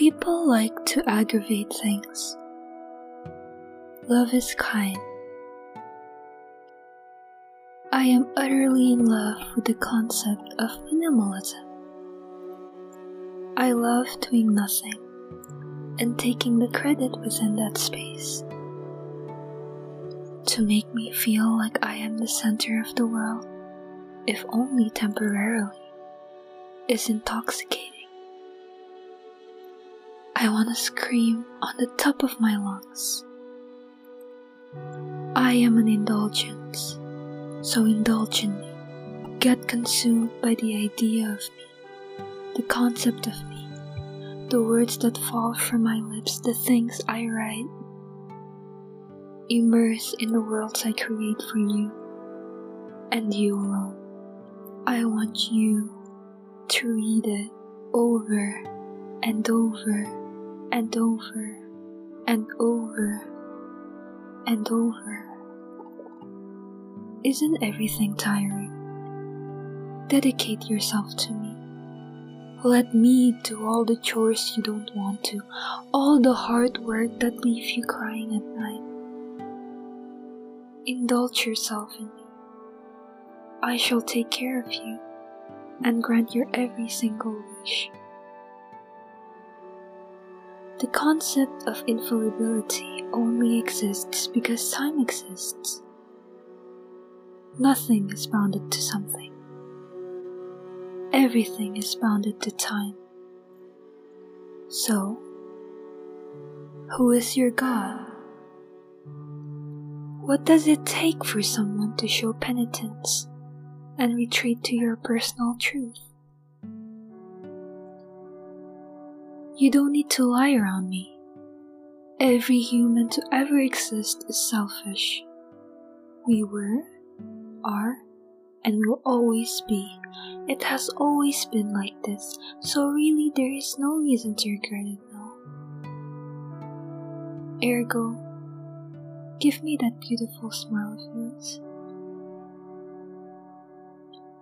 People like to aggravate things. Love is kind. I am utterly in love with the concept of minimalism. I love doing nothing and taking the credit within that space. To make me feel like I am the center of the world, if only temporarily, is intoxicating. I want to scream on the top of my lungs. I am an indulgence, so indulge in me. Get consumed by the idea of me, the concept of me, the words that fall from my lips, the things I write. Immerse in the worlds I create for you, and you alone. I want you to read it over and over and over and over and over. Isn't everything tiring? Dedicate yourself to me. Let me do all the chores you don't want to, all the hard work that leaves you crying at night. Indulge yourself in me. I shall take care of you and grant your every single wish. The concept of infallibility only exists because time exists. Nothing is bounded to something. Everything is bounded to time. So, who is your God? What does it take for someone to show penitence and retreat to your personal truth? You don't need to lie around me. Every human to ever exist is selfish. We were, are, and will always be. It has always been like this, so really there is no reason to regret it now. Ergo, give me that beautiful smile of yours.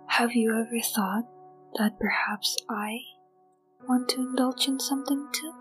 Have you ever thought that perhaps I want to indulge in something too?